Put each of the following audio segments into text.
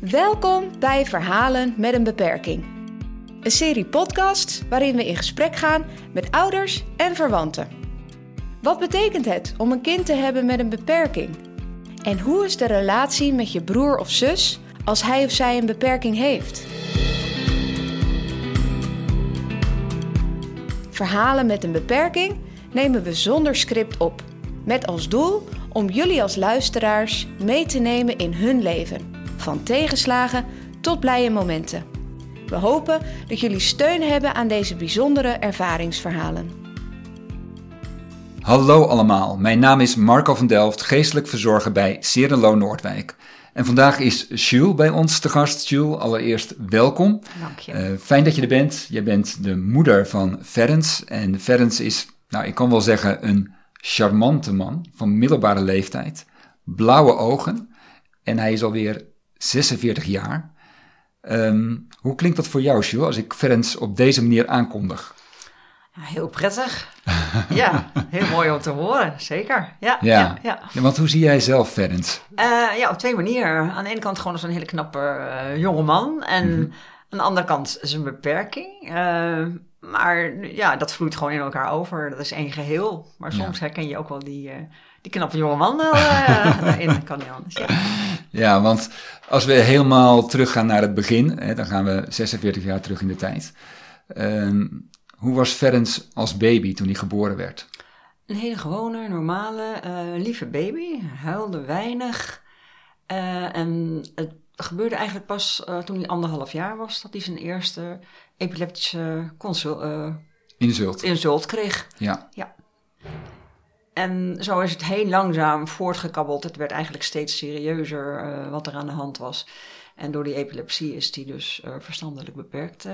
Welkom bij Verhalen met een beperking. Een serie podcasts waarin we in gesprek gaan met ouders en verwanten. Wat betekent het om een kind te hebben met een beperking? En hoe is de relatie met je broer of zus als hij of zij een beperking heeft? Verhalen met een beperking nemen we zonder script op. Met als doel om jullie als luisteraars mee te nemen in hun leven. Van tegenslagen tot blije momenten. We hopen dat jullie steun hebben aan deze bijzondere ervaringsverhalen. Hallo allemaal, mijn naam is Marco van Delft, geestelijk verzorger bij Serenlo Noordwijk. En vandaag is Jules bij ons te gast. Jules, allereerst welkom. Dank je. Uh, fijn dat je er bent. Je bent de moeder van Ferens. En Ferens is, nou ik kan wel zeggen, een charmante man van middelbare leeftijd. Blauwe ogen. En hij is alweer 46 jaar. Um, hoe klinkt dat voor jou, Jules, als ik Ferens op deze manier aankondig? Heel prettig. ja, heel mooi om te horen, zeker. Ja, ja. ja, ja. ja want hoe zie jij zelf Ferens? Uh, ja, op twee manieren. Aan de ene kant gewoon als een hele knappe uh, jonge man. En mm -hmm. aan de andere kant zijn beperking. Uh, maar ja, dat vloeit gewoon in elkaar over. Dat is één geheel. Maar soms ja. herken je ook wel die, die knappe jonge man daarin. kan niet anders. Ja. ja, want als we helemaal teruggaan naar het begin, hè, dan gaan we 46 jaar terug in de tijd. Uh, hoe was Ferens als baby toen hij geboren werd? Een hele gewone, normale, uh, lieve baby. Huilde weinig. Uh, en het gebeurde eigenlijk pas uh, toen hij anderhalf jaar was, dat hij zijn eerste epileptische consul, insult. insult kreeg. Ja. ja. En zo is het heel langzaam voortgekabbeld. Het werd eigenlijk steeds serieuzer wat er aan de hand was. En door die epilepsie is hij dus verstandelijk beperkt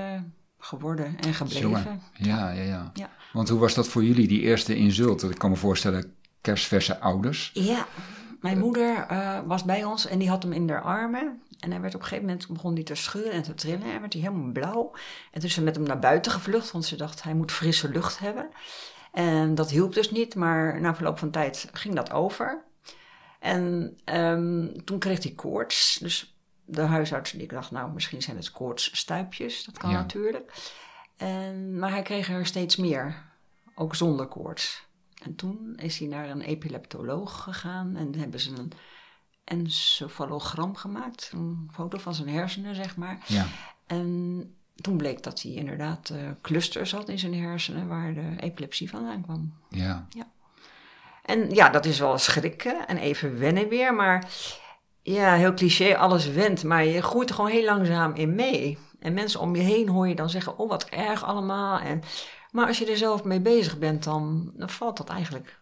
geworden en gebleven. Ja, ja, ja, ja, Want hoe was dat voor jullie, die eerste insult? Ik kan me voorstellen, kerstverse ouders. Ja, mijn moeder was bij ons en die had hem in haar armen. En hij werd op een gegeven moment begon hij te schudden en te trillen. En werd hij helemaal blauw. En toen is ze met hem naar buiten gevlucht, want ze dacht hij moet frisse lucht hebben. En dat hielp dus niet, maar na verloop van tijd ging dat over. En um, toen kreeg hij koorts. Dus de huisarts die dacht, nou misschien zijn het koortsstuipjes. Dat kan ja. natuurlijk. En, maar hij kreeg er steeds meer, ook zonder koorts. En toen is hij naar een epileptoloog gegaan en hebben ze een encefalogram gemaakt. Een foto van zijn hersenen, zeg maar. Ja. En toen bleek dat hij inderdaad uh, clusters had in zijn hersenen waar de epilepsie vandaan kwam. Ja. ja. En ja, dat is wel schrikken en even wennen weer, maar ja, heel cliché, alles went, maar je groeit er gewoon heel langzaam in mee. En mensen om je heen hoor je dan zeggen, oh wat erg allemaal. En, maar als je er zelf mee bezig bent, dan, dan valt dat eigenlijk,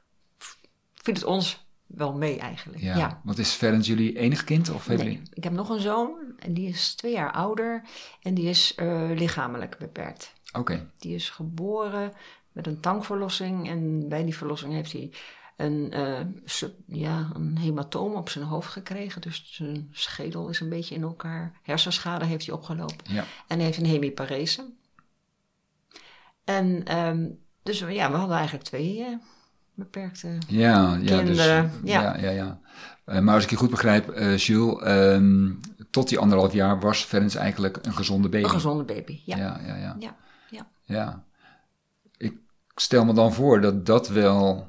vindt het ons wel mee eigenlijk. Ja, ja. Want is Ferens jullie enig kind? Of nee, jullie... ik heb nog een zoon en die is twee jaar ouder en die is uh, lichamelijk beperkt. Oké. Okay. Die is geboren met een tangverlossing en bij die verlossing heeft hij een, uh, sub, ja, een hematoom op zijn hoofd gekregen. Dus zijn schedel is een beetje in elkaar. Hersenschade heeft hij opgelopen. Ja. En hij heeft een hemiparese. En um, dus ja, we hadden eigenlijk twee... Uh, beperkte ja, ja, kinderen. Dus, ja. ja, ja, ja. Uh, maar als ik je goed begrijp, Jules, um, tot die anderhalf jaar was Ferens eigenlijk een gezonde baby. Een gezonde baby. Ja, ja, ja. ja, ja. ja. Ik stel me dan voor dat dat wel...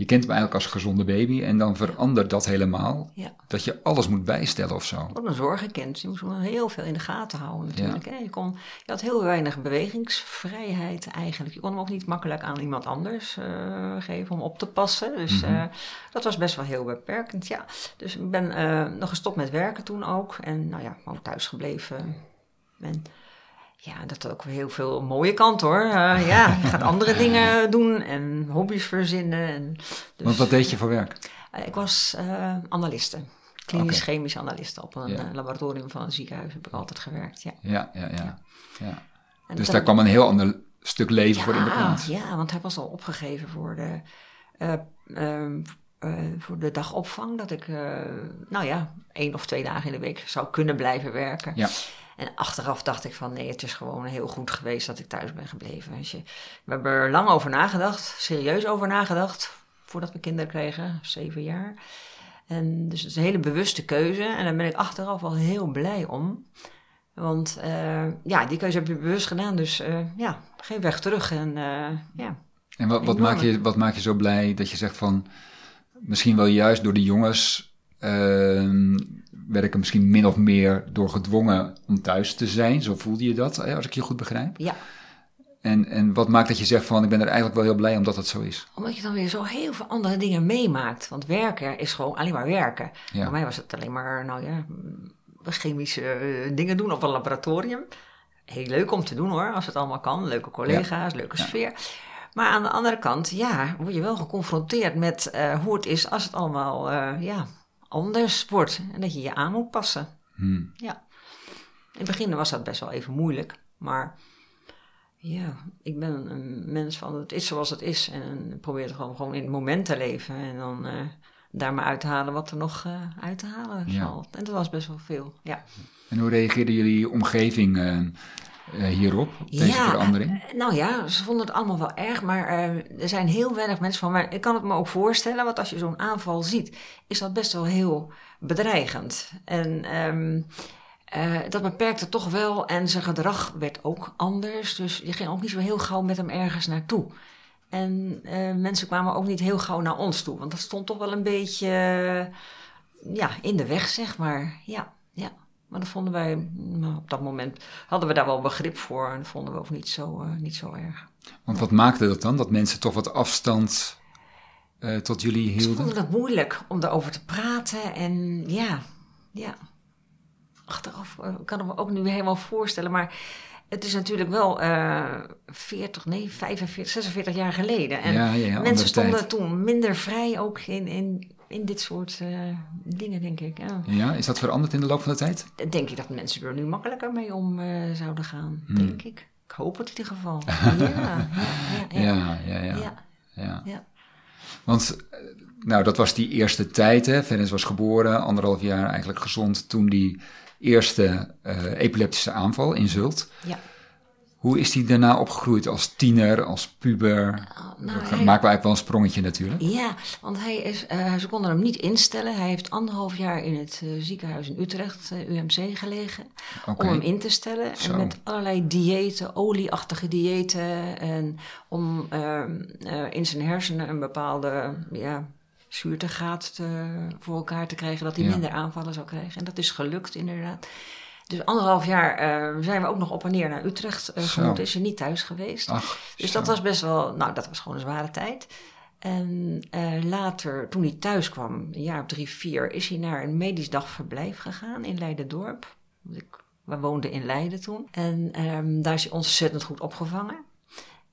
Je kent hem eigenlijk als gezonde baby en dan verandert dat helemaal. Ja. Dat je alles moet bijstellen of zo. Wat een zorgenkind. Je moest wel heel veel in de gaten houden natuurlijk. Ja. Je, kon, je had heel weinig bewegingsvrijheid eigenlijk. Je kon hem ook niet makkelijk aan iemand anders uh, geven om op te passen. Dus mm-hmm. uh, dat was best wel heel beperkend, ja. Dus ik ben uh, nog gestopt met werken toen ook. En nou ja, gewoon thuis gebleven. En ja, dat had ook weer heel veel mooie kant hoor. Uh, ja, je gaat andere dingen doen en hobby's verzinnen. En dus, Want wat deed je voor werk? Uh, ik was uh, analiste. Klinisch-chemisch okay. analiste op een ja. laboratorium van een ziekenhuis heb ik altijd gewerkt. Ja, ja, ja. ja. ja. Dus daar kwam een heel ander stuk leven voor in de plaats. Ja, want hij was al opgegeven voor de, voor de dagopvang. Dat ik, nou ja, één of twee dagen in de week zou kunnen blijven werken. Ja. En achteraf dacht ik van nee, het is gewoon heel goed geweest dat ik thuis ben gebleven. Dus je, we hebben er lang over nagedacht, serieus over nagedacht, voordat we kinderen kregen, zeven jaar. En dus het is een hele bewuste keuze en daar ben ik achteraf wel heel blij om. Want uh, ja, die keuze heb je bewust gedaan, dus uh, ja, geen weg terug. En, uh, ja, en wat, wat, maak je, wat maak je zo blij dat je zegt van, misschien wel juist door de jongens ehm, werd ik er misschien min of meer door gedwongen om thuis te zijn. Zo voelde je dat, als ik je goed begrijp? Ja. En, en wat maakt dat je zegt van, ik ben er eigenlijk wel heel blij omdat dat zo is? Omdat je dan weer zo heel veel andere dingen meemaakt. Want werken is gewoon alleen maar werken. Ja. Voor mij was het alleen maar, nou ja, chemische eh, dingen doen op een laboratorium. Heel leuk om te doen hoor, als het allemaal kan. Leuke collega's, leuke sfeer. Maar aan de andere kant, ja, word je wel geconfronteerd met uh, hoe het is als het allemaal uh, ja, anders wordt. En dat je je aan moet passen. Hmm. Ja. In het begin was dat best wel even moeilijk. Maar ja, ik ben een mens van het is zoals het is. En probeer het gewoon, gewoon in het moment te leven. En dan uh, daar maar uit te halen wat er nog uit te halen valt. En dat was best wel veel, ja. En hoe reageerde jullie omgeving uh, hierop, deze ja, verandering? Uh, nou ja, ze vonden het allemaal wel erg, maar uh, er zijn heel weinig mensen van. Maar ik kan het me ook voorstellen, want als je zo'n aanval ziet, is dat best wel heel bedreigend. En um, dat beperkte toch wel en zijn gedrag werd ook anders. Dus je ging ook niet zo heel gauw met hem ergens naartoe. En mensen kwamen ook niet heel gauw naar ons toe, want dat stond toch wel een beetje ja, in de weg, zeg maar. Ja. Maar dat vonden wij, nou, op dat moment hadden we daar wel begrip voor en vonden we ook niet zo, uh, niet zo erg. Want wat maakte dat dan? Dat mensen toch wat afstand uh, tot jullie hielden? Ze vonden het moeilijk om daarover te praten en ja, ja. Achteraf uh, kan ik me ook nu helemaal voorstellen, maar het is natuurlijk wel uh, 40, nee, 45, 46 jaar geleden. En ja, ja, mensen stonden tijd. toen minder vrij ook in, in in dit soort uh, dingen, denk ik. Ja. ja. is dat veranderd in de loop van de tijd? Denk ik dat mensen er nu makkelijker mee om uh, zouden gaan, hmm. denk ik. Ik hoop het in ieder geval. ja, ja, ja, ja, ja. Want, nou, dat was die eerste tijd, hè. Was geboren, anderhalf jaar eigenlijk gezond toen die eerste uh, epileptische aanval in Zult. Ja. Hoe is hij daarna opgegroeid als tiener, als puber? Oh, nou, maken we eigenlijk wel een sprongetje natuurlijk. Ja, want hij is, uh, ze konden hem niet instellen. Hij heeft anderhalf jaar in het uh, ziekenhuis in Utrecht, uh, eh, UMC, gelegen. Okay. Om hem in te stellen. Zo. En met allerlei diëten, olieachtige diëten. En om ehm, in zijn hersenen een bepaalde ja, zuurtegraad te, voor elkaar te krijgen. Dat hij ja. minder aanvallen zou krijgen. En dat is gelukt inderdaad. Dus anderhalf jaar uh, zijn we ook nog op en neer naar Utrecht uh, gemoet. Is hij niet thuis geweest. Ach, dus dat was best wel, nou dat was gewoon een zware tijd. En uh, later, toen hij thuis kwam, een jaar of drie, vier, is hij naar een medisch dagverblijf gegaan in Leiden-dorp. We woonden in Leiden toen. En um, daar is hij ontzettend goed opgevangen.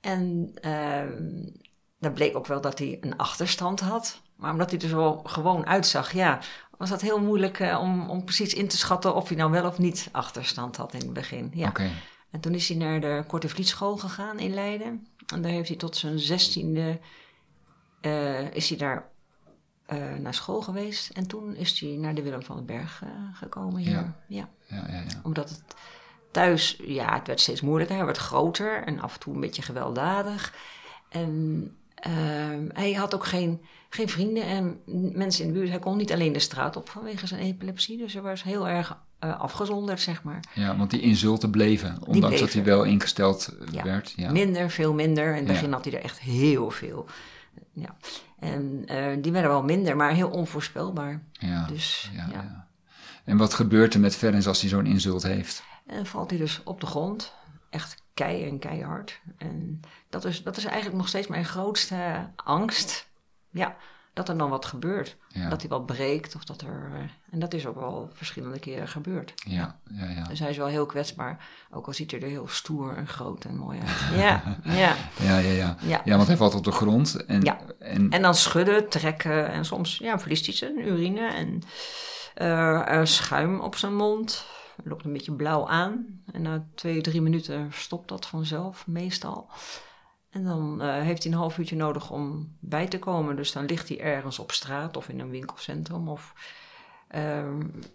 En um, daar bleek ook wel dat hij een achterstand had. Maar omdat hij er zo gewoon uitzag, ja, was dat heel moeilijk uh, om, om precies in te schatten of hij nou wel of niet achterstand had in het begin. Ja. Okay. En toen is hij naar de Korte Vlietschool gegaan in Leiden. En daar heeft hij tot zijn zestiende, uh, is hij daar uh, naar school geweest. En toen is hij naar de Willem van den Berg gekomen hier. Ja. Ja. Ja, ja, Omdat het thuis, ja, het werd steeds moeilijker. Hij werd groter en af en toe een beetje gewelddadig. En hij had ook geen geen vrienden en mensen in de buurt. Hij kon niet alleen de straat op vanwege zijn epilepsie. Dus hij was heel erg uh, afgezonderd, zeg maar. Ja, want die insulten bleven, ondanks bleven. dat hij wel ingesteld eh, ja. werd. Ja. Minder, veel minder. In het begin ja. had hij er echt heel veel. Ja. En uh, die werden wel minder, maar heel onvoorspelbaar. Ja, dus, ja. En wat gebeurt er met Ferens als hij zo'n insult heeft? En valt hij dus op de grond. Echt kei en keihard. En dat is, dat is eigenlijk nog steeds mijn grootste angst ja, dat er dan wat gebeurt. Dat hij wat breekt of dat er. Uh, en dat is ook wel verschillende keren gebeurd. Ja, ja, ja. Dus hij is wel heel kwetsbaar. Ook al ziet hij er heel stoer en groot en mooi uit. Ja, ja. ja, ja, ja. ja. ja want hij valt op de grond. En, ja. en... en dan schudden, trekken en soms ja, verliest hij zijn urine en uh, schuim op zijn mond. Loopt een beetje blauw aan. En na twee, drie minuten stopt dat vanzelf, meestal. En dan uh, heeft hij een half uurtje nodig om bij te komen. Dus dan ligt hij ergens op straat of in een winkelcentrum. Of, uh,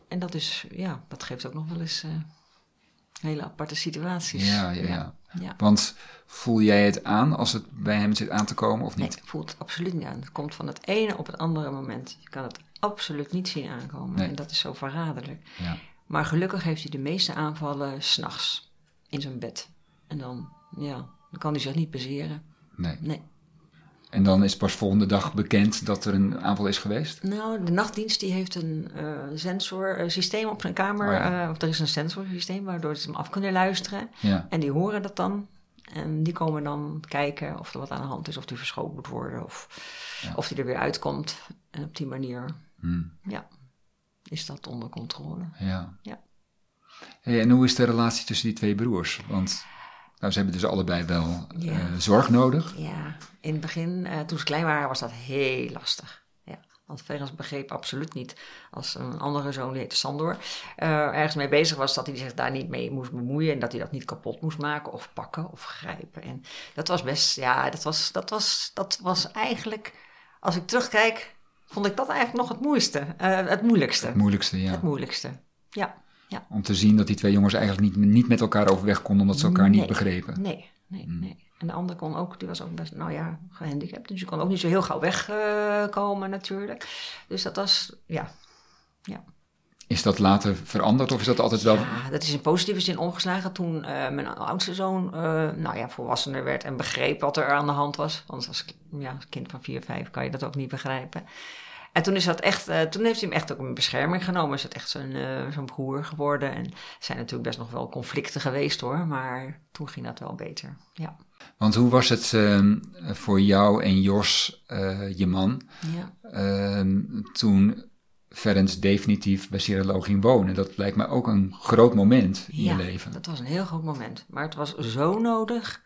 en dat, is, ja, dat geeft ook nog wel eens uh, Hele aparte situaties. Ja, ja, ja. ja. Want voel jij het aan als het bij hem zit aan te komen of Nee, niet? ik voel het absoluut niet aan. Het komt van het ene op het andere moment. Je kan het absoluut niet zien aankomen. Nee. En dat is zo verraderlijk. Ja. Maar gelukkig heeft hij de meeste aanvallen s'nachts in zijn bed. En dan, ja, dan kan hij zich niet bezeren. Nee. Nee. En dan is pas volgende dag bekend dat er een aanval is geweest? Nou, de nachtdienst die heeft een eh sensorsysteem op zijn kamer. Oh ja. eh, of er is een sensorsysteem waardoor ze hem af kunnen luisteren. Ja. En die horen dat dan. En die komen dan kijken of er wat aan de hand is. Of die verschoond moet worden. Of, Ja. of die er weer uitkomt. En op die manier, Hm. ja, is dat onder controle. Ja. Ja. Hey, en hoe is de relatie tussen die twee broers? Want nou, ze hebben dus allebei wel Ja. eh, zorg nodig. Ja, in het begin, eh, toen ze klein waren, was dat heel lastig. Ja, want Ferens begreep absoluut niet als een andere zoon, die heette Sandor, eh, ergens mee bezig was dat hij zich daar niet mee moest bemoeien en dat hij dat niet kapot moest maken of pakken of grijpen. En dat was best, ja, dat was, dat was, dat was eigenlijk, als ik terugkijk, vond ik dat eigenlijk nog het moeiste, eh, het moeilijkste. Het moeilijkste, ja. Het moeilijkste. Ja, Om te zien dat die twee jongens eigenlijk niet, niet met elkaar overweg konden omdat ze elkaar niet begrepen. Nee, nee, Hmm. nee. En de ander kon ook, die was ook best, nou ja, gehandicapt. Dus die kon ook niet zo heel gauw wegkomen natuurlijk. Dus dat was, ja. Is dat later veranderd of is dat altijd wel... ja, dat is in positieve zin omgeslagen toen eh, mijn oudste zoon, eh, nou ja, volwassener werd en begreep wat er aan de hand was. Want als ja, als kind van 4, 5 kan je dat ook niet begrijpen. En toen, is dat echt, eh, toen heeft hij hem echt ook in bescherming genomen. Is het echt eh, zijn broer geworden. En er zijn natuurlijk best nog wel conflicten geweest hoor. Maar toen ging dat wel beter. Ja. Want hoe was het ehm, voor jou en Jos, je man, ja. ehm, toen Ferenc definitief bij Cirilo ging wonen? Dat lijkt mij ook een groot moment in je leven. dat was een heel groot moment. Maar het was zo nodig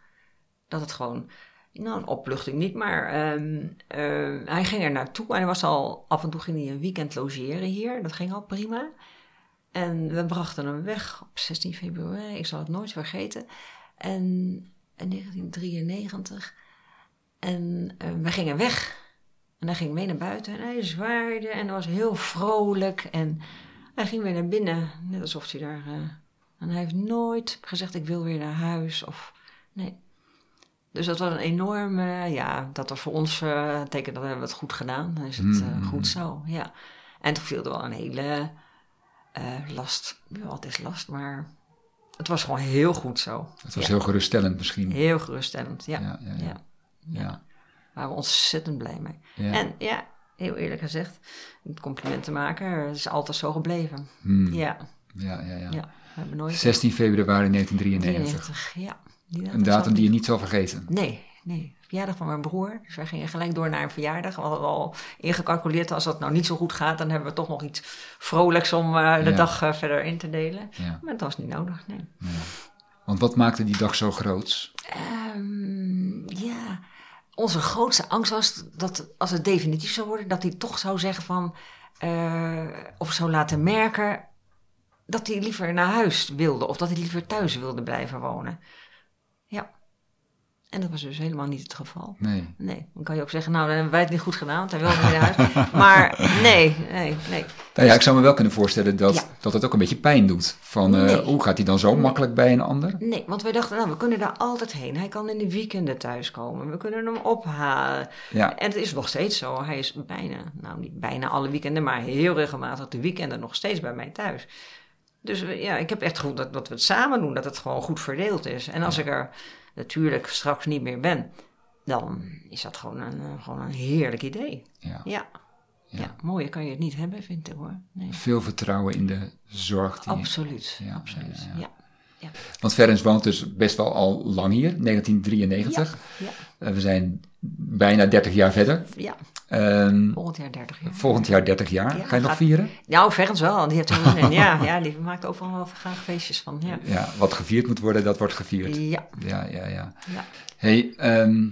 dat het gewoon... Nou, een opluchting niet, maar ehm, eh, hij ging er naartoe. En hij was al, af en toe ging hij een weekend logeren hier. Dat ging al prima. En we brachten hem weg op 16 februari. Ik zal het nooit vergeten. En in 1993. En eh, we gingen weg. En hij ging mee naar buiten en hij zwaaide en was heel vrolijk. En hij ging weer naar binnen, net alsof hij daar... eh, en hij heeft nooit gezegd, ik wil weer naar huis. Of, nee. Dus dat was een enorme... Ja, dat was voor ons een teken dat we hebben het goed gedaan. Dan is het eh, Mm. goed zo, ja. En toen viel er wel een hele last. Ja, het is last, maar... Het was gewoon heel goed zo. Het was Ja. heel geruststellend misschien. Heel geruststellend, ja. Ja, ja, waren we ontzettend blij mee. Ja. En ja, heel eerlijk gezegd, het compliment te maken, is altijd zo gebleven. Hmm. Ja, Ja, ja, ja. ja, we hebben nooit... 16 februari 1993. 93, ja. Die Een datum die je niet zal vergeten. Nee, nee. Verjaardag van mijn broer. Dus wij gingen gelijk door naar een verjaardag. We hadden al ingecalculeerd, als dat nou niet zo goed gaat, dan hebben we toch nog iets vrolijks om eh, de Ja. dag eh, verder in te delen. Ja. Maar dat was niet nodig, nee. Want wat maakte die dag zo groots? Ehm, ja, onze grootste angst was dat als het definitief zou worden, dat hij toch zou zeggen van, eh, of zou laten merken dat hij liever naar huis wilde of dat hij liever thuis wilde blijven wonen. En dat was dus helemaal niet het geval. Nee. Nee, dan kan je ook zeggen, nou, dan hebben wij het niet goed gedaan, want hij wilde weer naar huis. Maar nee, nee, nee. Nou ja, ik zou me wel kunnen voorstellen dat, Ja. dat het ook een beetje pijn doet. Van, eh, hoe gaat hij dan zo makkelijk bij een ander? Nee, want wij dachten, nou, we kunnen daar altijd heen. Hij kan in de weekenden thuiskomen. We kunnen hem ophalen. Ja. En het is nog steeds zo. Hij is bijna, nou niet bijna alle weekenden, maar heel regelmatig de weekenden nog steeds bij mij thuis. Dus we- ja, ik heb echt goed dat, dat we het samen doen, dat het gewoon goed verdeeld is. En als ik er natuurlijk straks niet meer ben, dan is dat gewoon een, eh, gewoon een heerlijk idee. Ja. Ja. Ja. mooier kan je het niet hebben, vind ik hoor. Nee. Veel vertrouwen in de zorg die... Absoluut, Ja, absoluut. ja, Ja. Want Ferenc woont dus best wel al lang hier, 1993. ja. Eh, we zijn bijna 30 jaar verder. ja. Ehm, volgend jaar 30 jaar. volgend jaar 30 jaar. Ja, Ga je nog vieren? Nou, Vergens wel, want die heeft er wel zin in. Ja, ja, die maakt overal wel graag feestjes van. Ja, Ja, wat gevierd moet worden, dat wordt gevierd. ja, Ja, ja, ja. ja. Hey, ehm,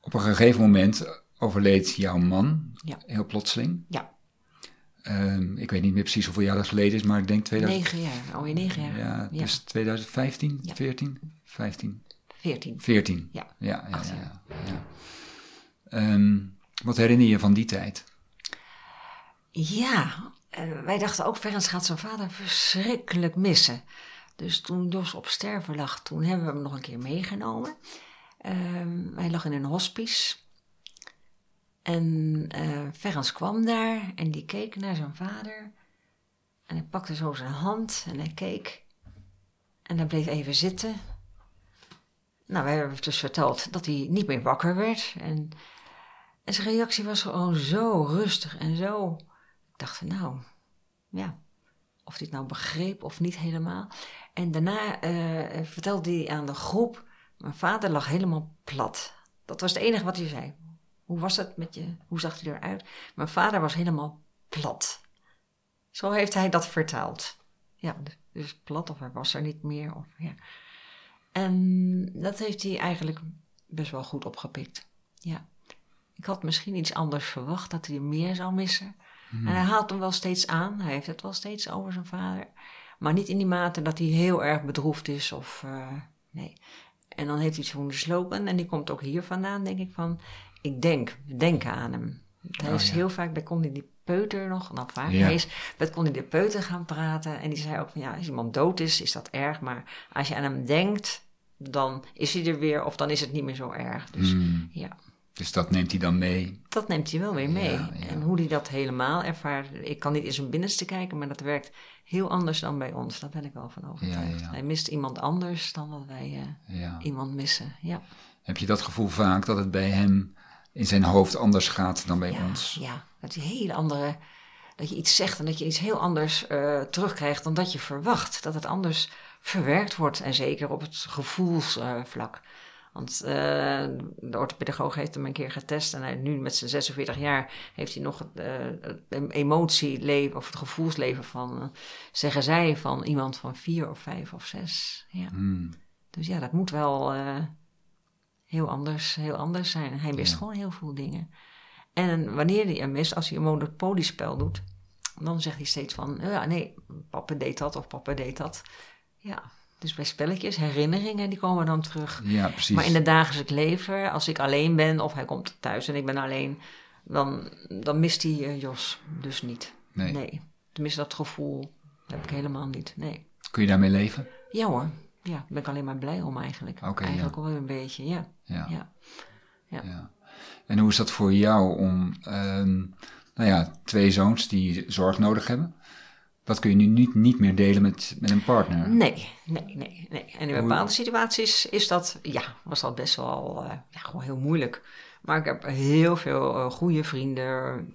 op een gegeven moment overleed jouw man, Ja. heel plotseling. ja. Ehm, ik weet niet meer precies hoeveel jaar dat geleden is, maar ik denk 2000. negen jaar, alweer negen jaar. Ja, Ja. dus 2015, Ja. 14, 15, Veertien. 14. Ja. Ja, ja, ja. Ja. Ehm, wat herinner je van die tijd? Ja, en wij dachten ook, Vergens gaat zijn vader verschrikkelijk missen. Dus toen Jos op sterven lag, toen hebben we hem nog een keer meegenomen. Ehm, hij lag in een hospice. En uh, kwam daar en die keek naar zijn vader. En hij pakte zo zijn hand en hij keek. En hij bleef even zitten. Nou, we hebben dus verteld dat hij niet meer wakker werd. En, zijn reactie was gewoon zo rustig en zo. Ik dacht van nou, ja, of hij het nou begreep of niet helemaal. En daarna uh, vertelde hij aan de groep, mijn vader lag helemaal plat. Dat was het enige wat hij zei. Hoe was het met je? Hoe zag hij eruit? Mijn vader was helemaal plat. Zo heeft hij dat vertaald. Ja, dus plat of hij was er niet meer. Of, ja. En dat heeft hij eigenlijk best wel goed opgepikt. Ja. Ik had misschien iets anders verwacht, dat hij meer zou missen. Hmm. En hij haalt hem wel steeds aan. Hij heeft het wel steeds over zijn vader. Maar niet in die mate dat hij heel erg bedroefd is of... Uh, nee. En dan heeft hij zo'n slogan en die komt ook hier vandaan, denk ik, van... Ik denk, we denken aan hem. Hij oh, is heel vaak bij Connie die Peuter nog, nou vaak, ja. hij is met Connie de Peuter gaan praten. En die zei ook van, ja, als iemand dood is, is dat erg. Maar als je aan hem denkt, dan is hij er weer of dan is het niet meer zo erg. Dus hmm. ja. Dus dat neemt hij dan mee? Dat neemt hij wel weer mee. En hoe hij dat helemaal ervaart, ik kan niet in zijn binnenste kijken, maar dat werkt heel anders dan bij ons. Daar ben ik wel van overtuigd. Hij mist iemand anders dan dat wij uh, iemand missen. Ja. Heb je dat gevoel vaak dat het bij hem in zijn hoofd anders gaat dan bij ons? Ja, dat hele andere, dat je iets zegt en dat je iets heel anders uh, terugkrijgt dan dat je verwacht. Dat het anders verwerkt wordt en zeker op het gevoelsvlak. Want uh, de orthopedagoog heeft hem een keer getest en hij, nu met zijn 46 jaar heeft hij nog uh, het emotieleven of het gevoelsleven van, zeggen zij, van iemand van vier of vijf of zes. Ja. Hmm. Dus ja, dat moet wel heel, anders, heel anders zijn. Hij mist gewoon heel veel dingen. En wanneer hij hem mist, als hij een monopoliespel doet, dan zegt hij steeds van, ja nee, papa deed dat of papa deed dat. Ja, dus bij spelletjes, herinneringen, die komen dan terug. Ja, precies. Maar in het dagelijks leven, als ik alleen ben of hij komt thuis en ik ben alleen, dan, dan mist hij uh, Jos dus niet. Nee. nee. Tenminste, dat gevoel heb ik helemaal niet. Nee. Kun je daarmee leven? Ja hoor. Ja, daar ben ik alleen maar blij om eigenlijk. Okay, eigenlijk ja. wel een beetje, ja. Ja. ja. ja. En hoe is dat voor jou om, uh, nou ja, twee zoons die zorg nodig hebben? Dat kun je nu niet, niet meer delen met, met een partner. Nee, nee, nee, nee. En in bepaalde situaties is dat, ja, was dat best wel uh, ja, gewoon heel moeilijk. Maar ik heb heel veel uh, goede vrienden,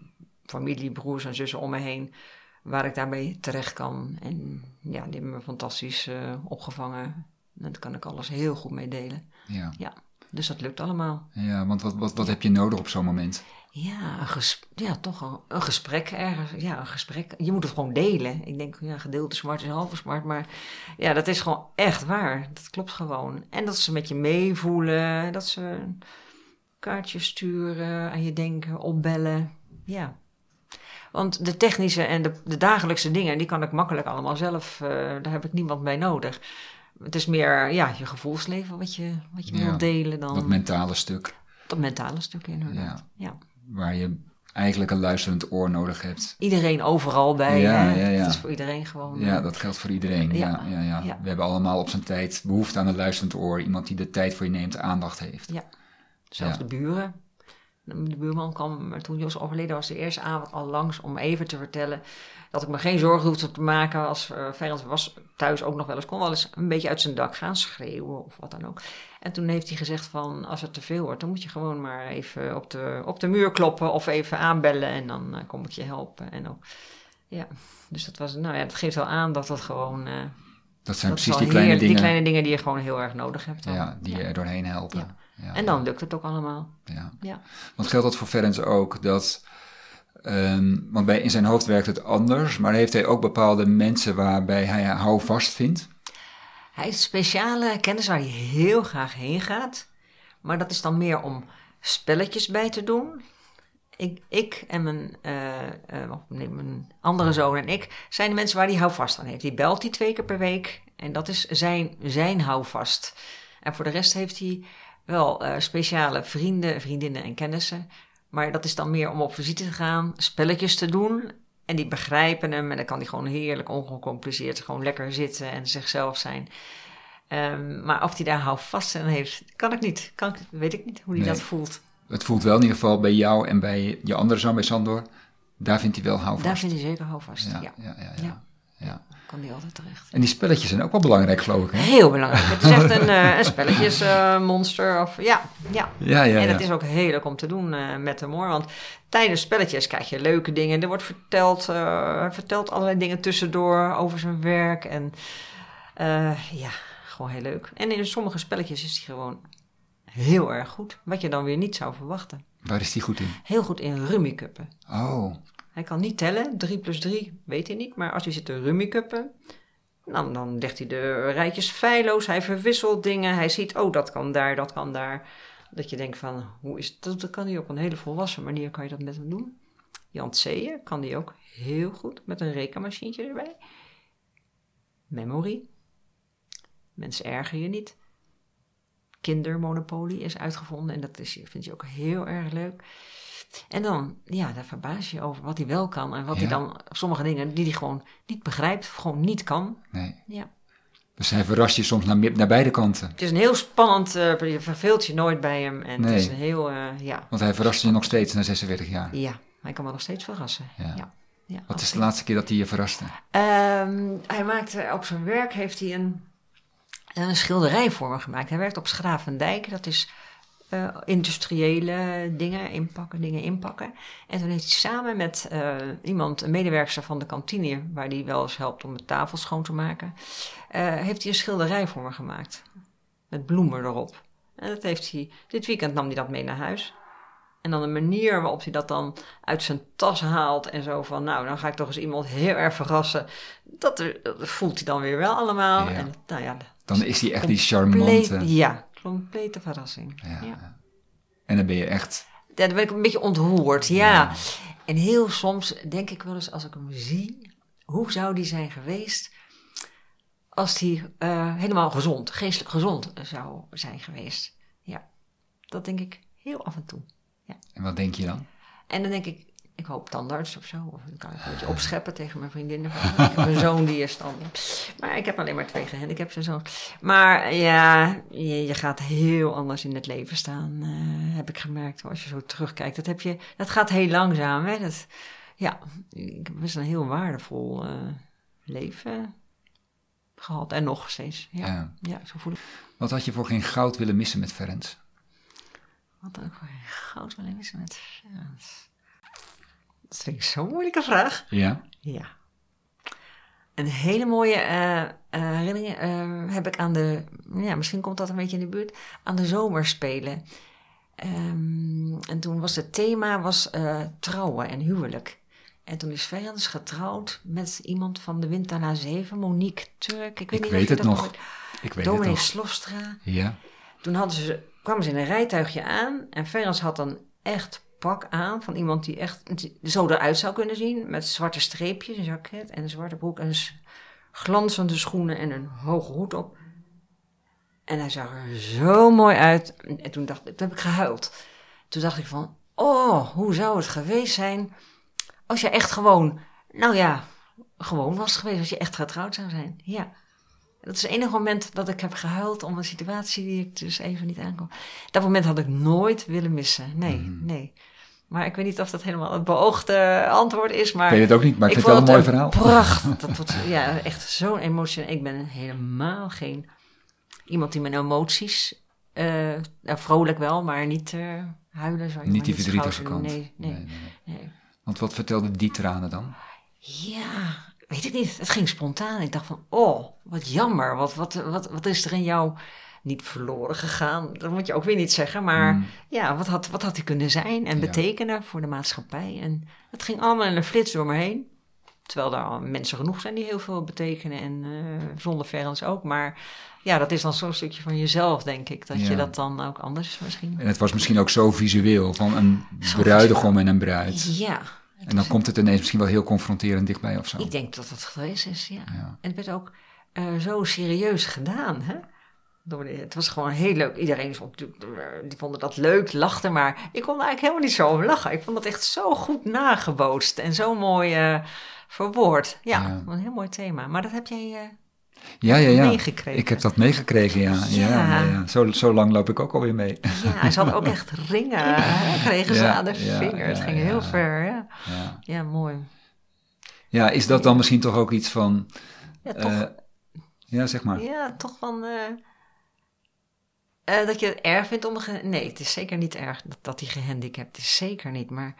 familie, broers en zussen om me heen, waar ik daarmee terecht kan. En ja, die hebben me fantastisch uh, opgevangen. En daar kan ik alles heel goed mee delen. Ja. ja. Dus dat lukt allemaal. Ja, want wat, wat, wat heb je nodig op zo'n moment? Ja, een ja toch een, een, gesprek ergens. Ja, een gesprek. Je moet het gewoon delen. Ik denk, ja, gedeelte smart is halve smart. Maar ja, dat is gewoon echt waar. Dat klopt gewoon. En dat ze met je meevoelen. Dat ze kaartjes sturen, aan je denken, opbellen. Ja. Want de technische en de, de dagelijkse dingen, die kan ik makkelijk allemaal zelf. Uh, daar heb ik niemand bij nodig. Het is meer ja, je gevoelsleven wat je, wat je wilt delen dan. Dat mentale stuk. Dat mentale stuk inderdaad. Ja. ja. Waar je eigenlijk een luisterend oor nodig hebt. Iedereen overal bij. Ja, ja, ja. Het is voor iedereen gewoon. Ja, dat geldt voor iedereen. Ja. Ja, ja, We hebben allemaal op zijn tijd behoefte aan een luisterend oor. Iemand die de tijd voor je neemt, aandacht heeft. Ja. Zelfs de buren. De buurman kwam, toen Jos overleden was, de eerste avond al langs om even te vertellen dat ik me geen zorgen hoefde te maken als uh, was thuis ook nog wel eens, kon wel eens een beetje uit zijn dak gaan schreeuwen of wat dan ook. En toen heeft hij gezegd van, als het te veel wordt, dan moet je gewoon maar even op de, op de muur kloppen of even aanbellen en dan uh, kom ik je helpen. En ook, ja, dus dat was, nou ja, het geeft wel aan dat dat gewoon... Uh, dat zijn precies die kleine dingen. Die kleine dingen die je gewoon heel erg nodig hebt. Dan. Ja, die je er doorheen helpen. Ja. En dan lukt het ook allemaal. Ja. ja. Want geldt dat voor Ferenc ook, dat Um, want bij, in zijn hoofd werkt het anders, maar heeft hij ook bepaalde mensen waarbij hij houvast vindt? Hij heeft speciale kennis waar hij heel graag heen gaat. Maar dat is dan meer om spelletjes bij te doen. Ik, ik en mijn, uh, uh, nee, mijn andere zoon en ik zijn de mensen waar hij houvast aan heeft. Die belt hij twee keer per week en dat is zijn, zijn houvast. En voor de rest heeft hij wel uh, speciale vrienden, vriendinnen en kennissen maar dat is dan meer om op visite te gaan, spelletjes te doen En die begrijpen hem en dan kan hij gewoon heerlijk ongecompliceerd gewoon lekker zitten en zichzelf zijn. Ehm, maar of hij daar houvast aan heeft, kan ik niet. Kan ik, weet ik niet hoe hij Nee. dat voelt. Het voelt wel in ieder geval bij jou en bij je andere zoon, bij Sandor, daar vindt hij wel houvast. Daar vindt hij zeker houvast. Ja, ja, ja, ja, ja. Ja. Kan hij altijd terecht. En die spelletjes zijn ook wel belangrijk, geloof ik. Hè? Heel belangrijk. Het is echt een, eh een spelletjesmonster. of ja, ja. Ja, ja, en ja. het is ook heel leuk om te doen eh, met hem hoor. Want tijdens spelletjes krijg je leuke dingen. Er wordt verteld, eh, hij vertelt allerlei dingen tussendoor over zijn werk. En ja, gewoon heel leuk. En in sommige spelletjes is hij gewoon heel erg goed. Wat je dan weer niet zou verwachten. Waar is die goed in? Heel goed in rummikuppen. Oh, Hij kan niet tellen, 3 plus 3 weet hij niet. Maar als hij zit te rummikuppen, dan, dan legt hij de rijtjes feilloos. Hij verwisselt dingen. Hij ziet, oh, dat kan daar, dat kan daar. Dat je denkt van, hoe is dat? Dat kan hij op een hele volwassen manier kan je dat met hem doen. Jan kan die ook heel goed met een rekenmachientje erbij. Memory. Mensen erger je niet. Kindermonopolie is uitgevonden en dat is, vind je ook heel erg leuk. En dan, ja, daar verbaas je over wat hij wel kan en wat hij dan, sommige dingen die hij gewoon niet begrijpt of gewoon niet kan. nee. Ja. Dus hij verrast je soms naar, naar beide kanten. Het is een heel spannend, eh, je verveelt je nooit bij hem en Nee. het is een heel, eh, ja, Want hij verrast je nog steeds na 46 jaar. ja, hij kan me nog steeds verrassen. Ja. Ja. Ja. Wat is de laatste keer dat hij je verraste? Ehm, hij maakte op zijn werk heeft hij een, een schilderij voor me gemaakt. Hij werkt op Schravendijk. Dat is eh, industriële dingen inpakken, dingen inpakken. En toen heeft hij samen met eh, iemand, een medewerker van de kantine, waar hij wel eens helpt om de tafel schoon te maken, eh, heeft hij een schilderij voor me gemaakt. Met bloemen erop. En dat heeft hij, dit weekend nam hij dat mee naar huis. En dan de manier waarop hij dat dan uit zijn tas haalt en zo van, nou, dan ga ik toch eens iemand heel erg verrassen. Dat, er- dat voelt hij dan weer wel allemaal. Ja. En nou ja, Dan is hij echt die charmante. Ja, complete verrassing. Ja. Ja. En dan ben je echt. Ja, dan ben ik een beetje ontroerd, ja. En heel soms denk ik wel eens als ik hem zie, hoe zou die zijn geweest als hij eh, helemaal gezond, geestelijk gezond zou zijn geweest. Ja, dat denk ik heel af en toe. En wat denk je dan? En dan denk ik, ik hoop tandarts of zo. Of dan kan ik een beetje opscheppen tegen mijn vriendinnen. Ik heb een zoon die is dan... Maar ik heb alleen maar twee gehandicapten zo. Maar ja, je, je gaat heel anders in het leven staan, eh, heb ik gemerkt. Als je zo terugkijkt. Dat, heb je, dat gaat heel langzaam. Hè? Dat, ja, ik heb best een heel waardevol eh, leven gehad. En nog steeds. Ja, Ja. ja. zo voel ik. Wat had je voor geen goud willen missen met Ferenc? Wat ook weer goud willen missen met Frans? Dat vind ik zo'n moeilijke vraag. Ja. Ja. Een hele mooie eh, eh, herinnering eh, heb ik aan de, ja, misschien komt dat een beetje in de buurt, aan de zomerspelen. Ehm, en toen was het thema was, trouwen en huwelijk. En toen is Ferens getrouwd met iemand van de Wintala 7, Monique Turk. Ik weet, Ik niet weet of het dat nog. Ik weet Dominee het nog. Slofstra. Ja. Toen hadden ze, kwamen ze in een rijtuigje aan en Ferens had een echt pak aan van iemand die echt zo eruit zou kunnen zien. Met zwarte streepjes, een jacket en een zwarte broek en glanzende schoenen en een hoge hoed op. En hij zag er zo mooi uit. En toen, dacht, toen heb ik gehuild. Toen dacht ik van, oh, hoe zou het geweest zijn als je echt gewoon, nou ja, gewoon was geweest. Als je echt getrouwd zou zijn. Ja. Dat is het enige moment dat ik heb gehuild om een situatie die ik dus even niet aankom. Dat moment had ik nooit willen missen. Nee, Mhm. nee. Maar ik weet niet of dat helemaal het beoogde antwoord is. Maar Ik weet het ook niet, maar ik, vind het wel een mooi verhaal. Pracht. Dat ja, echt zo'n emotioneel. Ik ben helemaal geen iemand die mijn emoties, eh, nou, vrolijk wel, maar niet eh, huilen. Zou Niet die verdrietige kant. Nee, nee, Nee, nee, nee. nee. Want wat vertelde die tranen dan? Ja, weet ik niet. Het ging spontaan. Ik dacht van, oh, wat jammer. Wat, wat, wat, wat is er in jou niet verloren gegaan? Dat moet je ook weer niet zeggen. Maar Hmm. ja, wat had, wat had hij kunnen zijn en Ja. betekenen voor de maatschappij? En het ging allemaal in een flits door me heen. Terwijl er al mensen genoeg zijn die heel veel betekenen. En eh, zonder Ferens ook. Maar ja, dat is dan zo'n stukje van jezelf, denk ik. Dat Ja. je dat dan ook anders misschien... En het was misschien ook zo visueel van een Zo bruidegom en een bruid. Ja. En dan komt het ineens misschien wel heel confronterend dichtbij of zo. Ik denk dat het geweest is, ja. Ja. En het werd ook eh, zo serieus gedaan, hè? door de- Het was gewoon heel leuk. Iedereen vond, natuurlijk- die vonden dat leuk, lachte, maar ik kon er eigenlijk helemaal niet zo om lachen. Ik vond het echt zo goed nagebootst en zo mooi eh, verwoord. Ja, Ja. een heel mooi thema. Maar dat heb jij eh, Ja, ja, ja. meegekregen. Ik heb dat meegekregen, ja. ja. Ja. Zo, zo lang loop ik ook alweer mee. Ja, ze hadden ook echt ringen. hè, Kregen ze aan de ja, vinger. het ging heel ver. Ja. Ja. ja, mooi. ja, is dat dan misschien toch ook iets van... Ja, toch, eh, ja, zeg maar. ja, toch van... eh, eh, dat je het erg vindt om... Nee, het is zeker niet erg dat, dat hij gehandicapt is. Zeker niet. Maar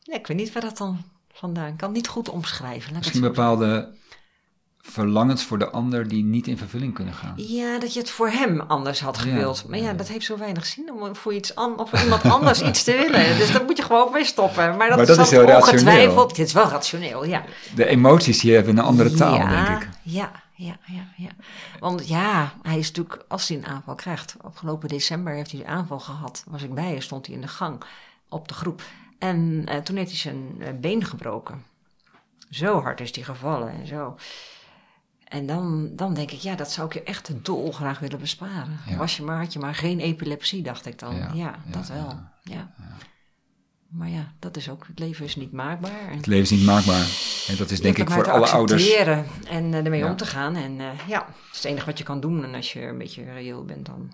ja, ik weet niet waar dat dan vandaan... Ik kan het niet goed omschrijven. Misschien bepaalde verlangens voor de ander die niet in vervulling kunnen gaan. Ja, dat je het voor hem anders had Ja, gewild. maar ja, ja. dat heeft zo weinig zin om voor, iets an of iemand anders iets te willen. Dus daar moet je gewoon mee stoppen. Maar dat, Maar dat is is dan heel ongetwijfeld. rationeel. Dit is wel rationeel, ja. De emoties die hebben een andere taal, ja, denk ik. Ja, ja, ja, ja. Want ja, hij is natuurlijk, als hij een aanval krijgt. Afgelopen december heeft hij een aanval gehad. Was ik bij, stond hij in de gang op de groep. En eh, toen heeft hij zijn eh, been gebroken. Zo hard is hij gevallen en zo. En dan, dan denk ik, ja, dat zou ik je echt dolgraag willen besparen. Ja. Was je maar, had je maar geen epilepsie, dacht ik dan. Ja, dat wel. ja. Maar ja, dat is ook, het leven is niet maakbaar. En Het leven is niet maakbaar. En dat is denk ik voor alle ouders. En eh, ermee om te gaan. En eh, ja, het is het enige wat je kan doen. En als je een beetje reëel bent, dan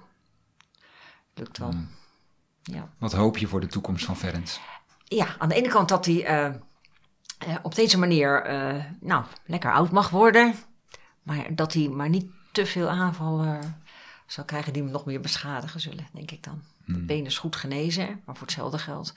lukt wel. Hmm. Ja. Wat hoop je voor de toekomst van Ferens? ja, aan de ene kant dat hij eh, op deze manier nou, lekker oud mag worden. Maar dat hij maar niet te veel aanvallen zal krijgen die hem nog meer beschadigen zullen, denk ik dan. Hmm. Het been is goed genezen, maar voor hetzelfde geld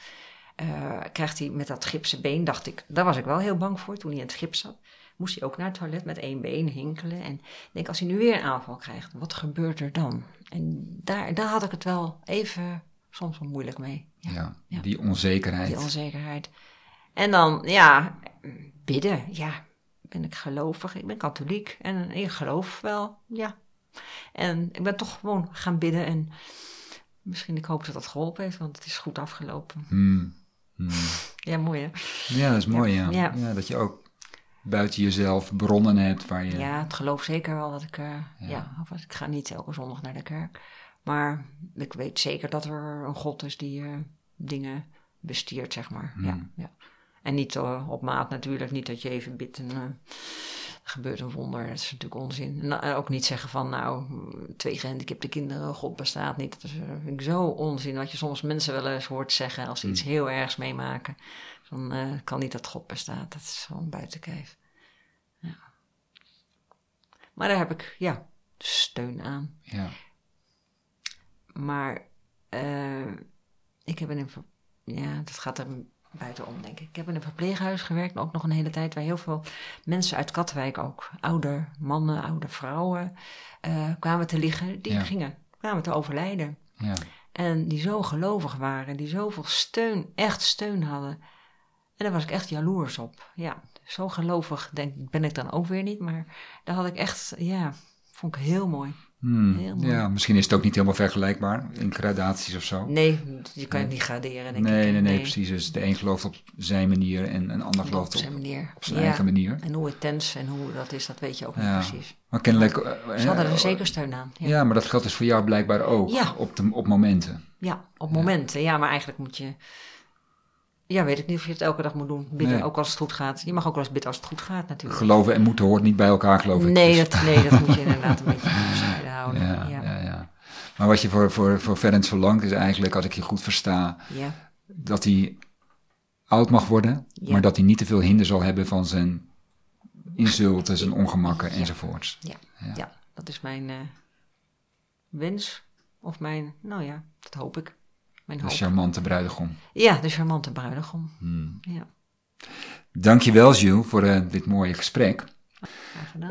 eh, krijgt hij met dat gipsen been, dacht ik, daar was ik wel heel bang voor toen hij in het gips zat. Moest hij ook naar het toilet met één been hinkelen. En ik denk, als hij nu weer een aanval krijgt, wat gebeurt er dan? En daar, daar had ik het wel even soms wel moeilijk mee. Ja, Ja, ja. die onzekerheid. die onzekerheid. En dan, ja, bidden. Ja, ben ik gelovig? Ik ben katholiek en ik geloof wel, ja. En ik ben toch gewoon gaan bidden en misschien ik hoop dat dat geholpen heeft, want het is goed afgelopen. Hmm. Hmm. Ja, mooi hè? Ja, dat is mooi, ja. Ja. Ja. Dat je ook buiten jezelf bronnen hebt waar je... Ja, het geloof zeker wel dat ik, eh, Ja. ja, of ik ga niet elke zondag naar de kerk. Maar ik weet zeker dat er een God is die eh, dingen bestiert, zeg maar. Ja, Hmm. ja. En niet eh, op maat natuurlijk, niet dat je even bidt en eh, gebeurt een wonder. Dat is natuurlijk onzin. Eh, ook niet zeggen van, nou, twee gehandicapte kinderen, God bestaat niet. Dat is eh, vind ik zo onzin, wat je soms mensen wel eens hoort zeggen als ze iets heel ergs meemaken. Van, eh, kan niet dat God bestaat, dat is gewoon buiten kijf. Ja. Maar daar heb ik, ja, steun aan. Ja. Maar ik heb een. Ja, dat gaat er buitenom, denk ik. Ik heb in een verpleeghuis gewerkt, ook nog een hele tijd, waar heel veel mensen uit Katwijk ook, oude mannen, oude vrouwen, eh, kwamen te liggen. Die Ja. gingen, kwamen te overlijden. Ja. En die zo gelovig waren, die zoveel steun, echt steun hadden. En daar was ik echt jaloers op. Ja, zo gelovig denk, ben ik dan ook weer niet, maar daar had ik echt, ja, vond ik heel mooi. Hmm. Ja, misschien is het ook niet helemaal vergelijkbaar in gradaties of zo. Nee, je kan het niet graderen, denk nee, ik. nee, nee, precies. Dus de een gelooft op zijn manier en een ander gelooft op, zijn manier. op zijn Ja. eigen manier. En hoe intens en hoe dat is, dat weet je ook niet precies. Maar kennelijk... eh, Ze hadden eh, er zeker steun aan. Ja, Ja, maar dat geldt dus voor jou blijkbaar ook. Ja. Op, de, op momenten. ja op momenten. Ja, maar eigenlijk moet je... Ja, weet ik niet of je het elke dag moet doen. Bidden, Nee. ook als het goed gaat. Je mag ook wel eens bidden als het goed gaat natuurlijk. Geloven en moeten hoort niet bij elkaar, geloof ik. Nee, Dus- dat, nee, dat moet je inderdaad een beetje bescheiden houden. ja, Ja, ja. Ja, Maar wat je voor, voor, voor Ferenc verlangt is eigenlijk, als ik je goed versta, ja. dat hij oud mag worden, maar dat hij niet te veel hinder zal hebben van zijn insulten, zijn ongemakken enzovoorts. ja, Ja. ja. dat is mijn eh, wens. Of mijn, nou ja, dat hoop ik. Mijn De charmante bruidegom. Ja, de charmante bruidegom. Hmm. Ja, Dankjewel, Jules, voor eh, dit mooie gesprek.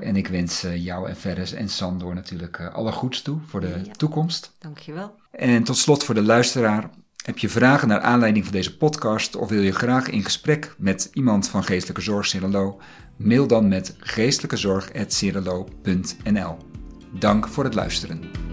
En ik wens eh, jou en Ferris en Sandor natuurlijk eh, alle goeds toe voor de Ja. toekomst. Dankjewel. En tot slot voor de luisteraar. Heb je vragen naar aanleiding van deze podcast of wil je graag in gesprek met iemand van Geestelijke Zorg Cirelo? Mail dan met geestelijkezorg.cirelo.nl. Dank voor het luisteren.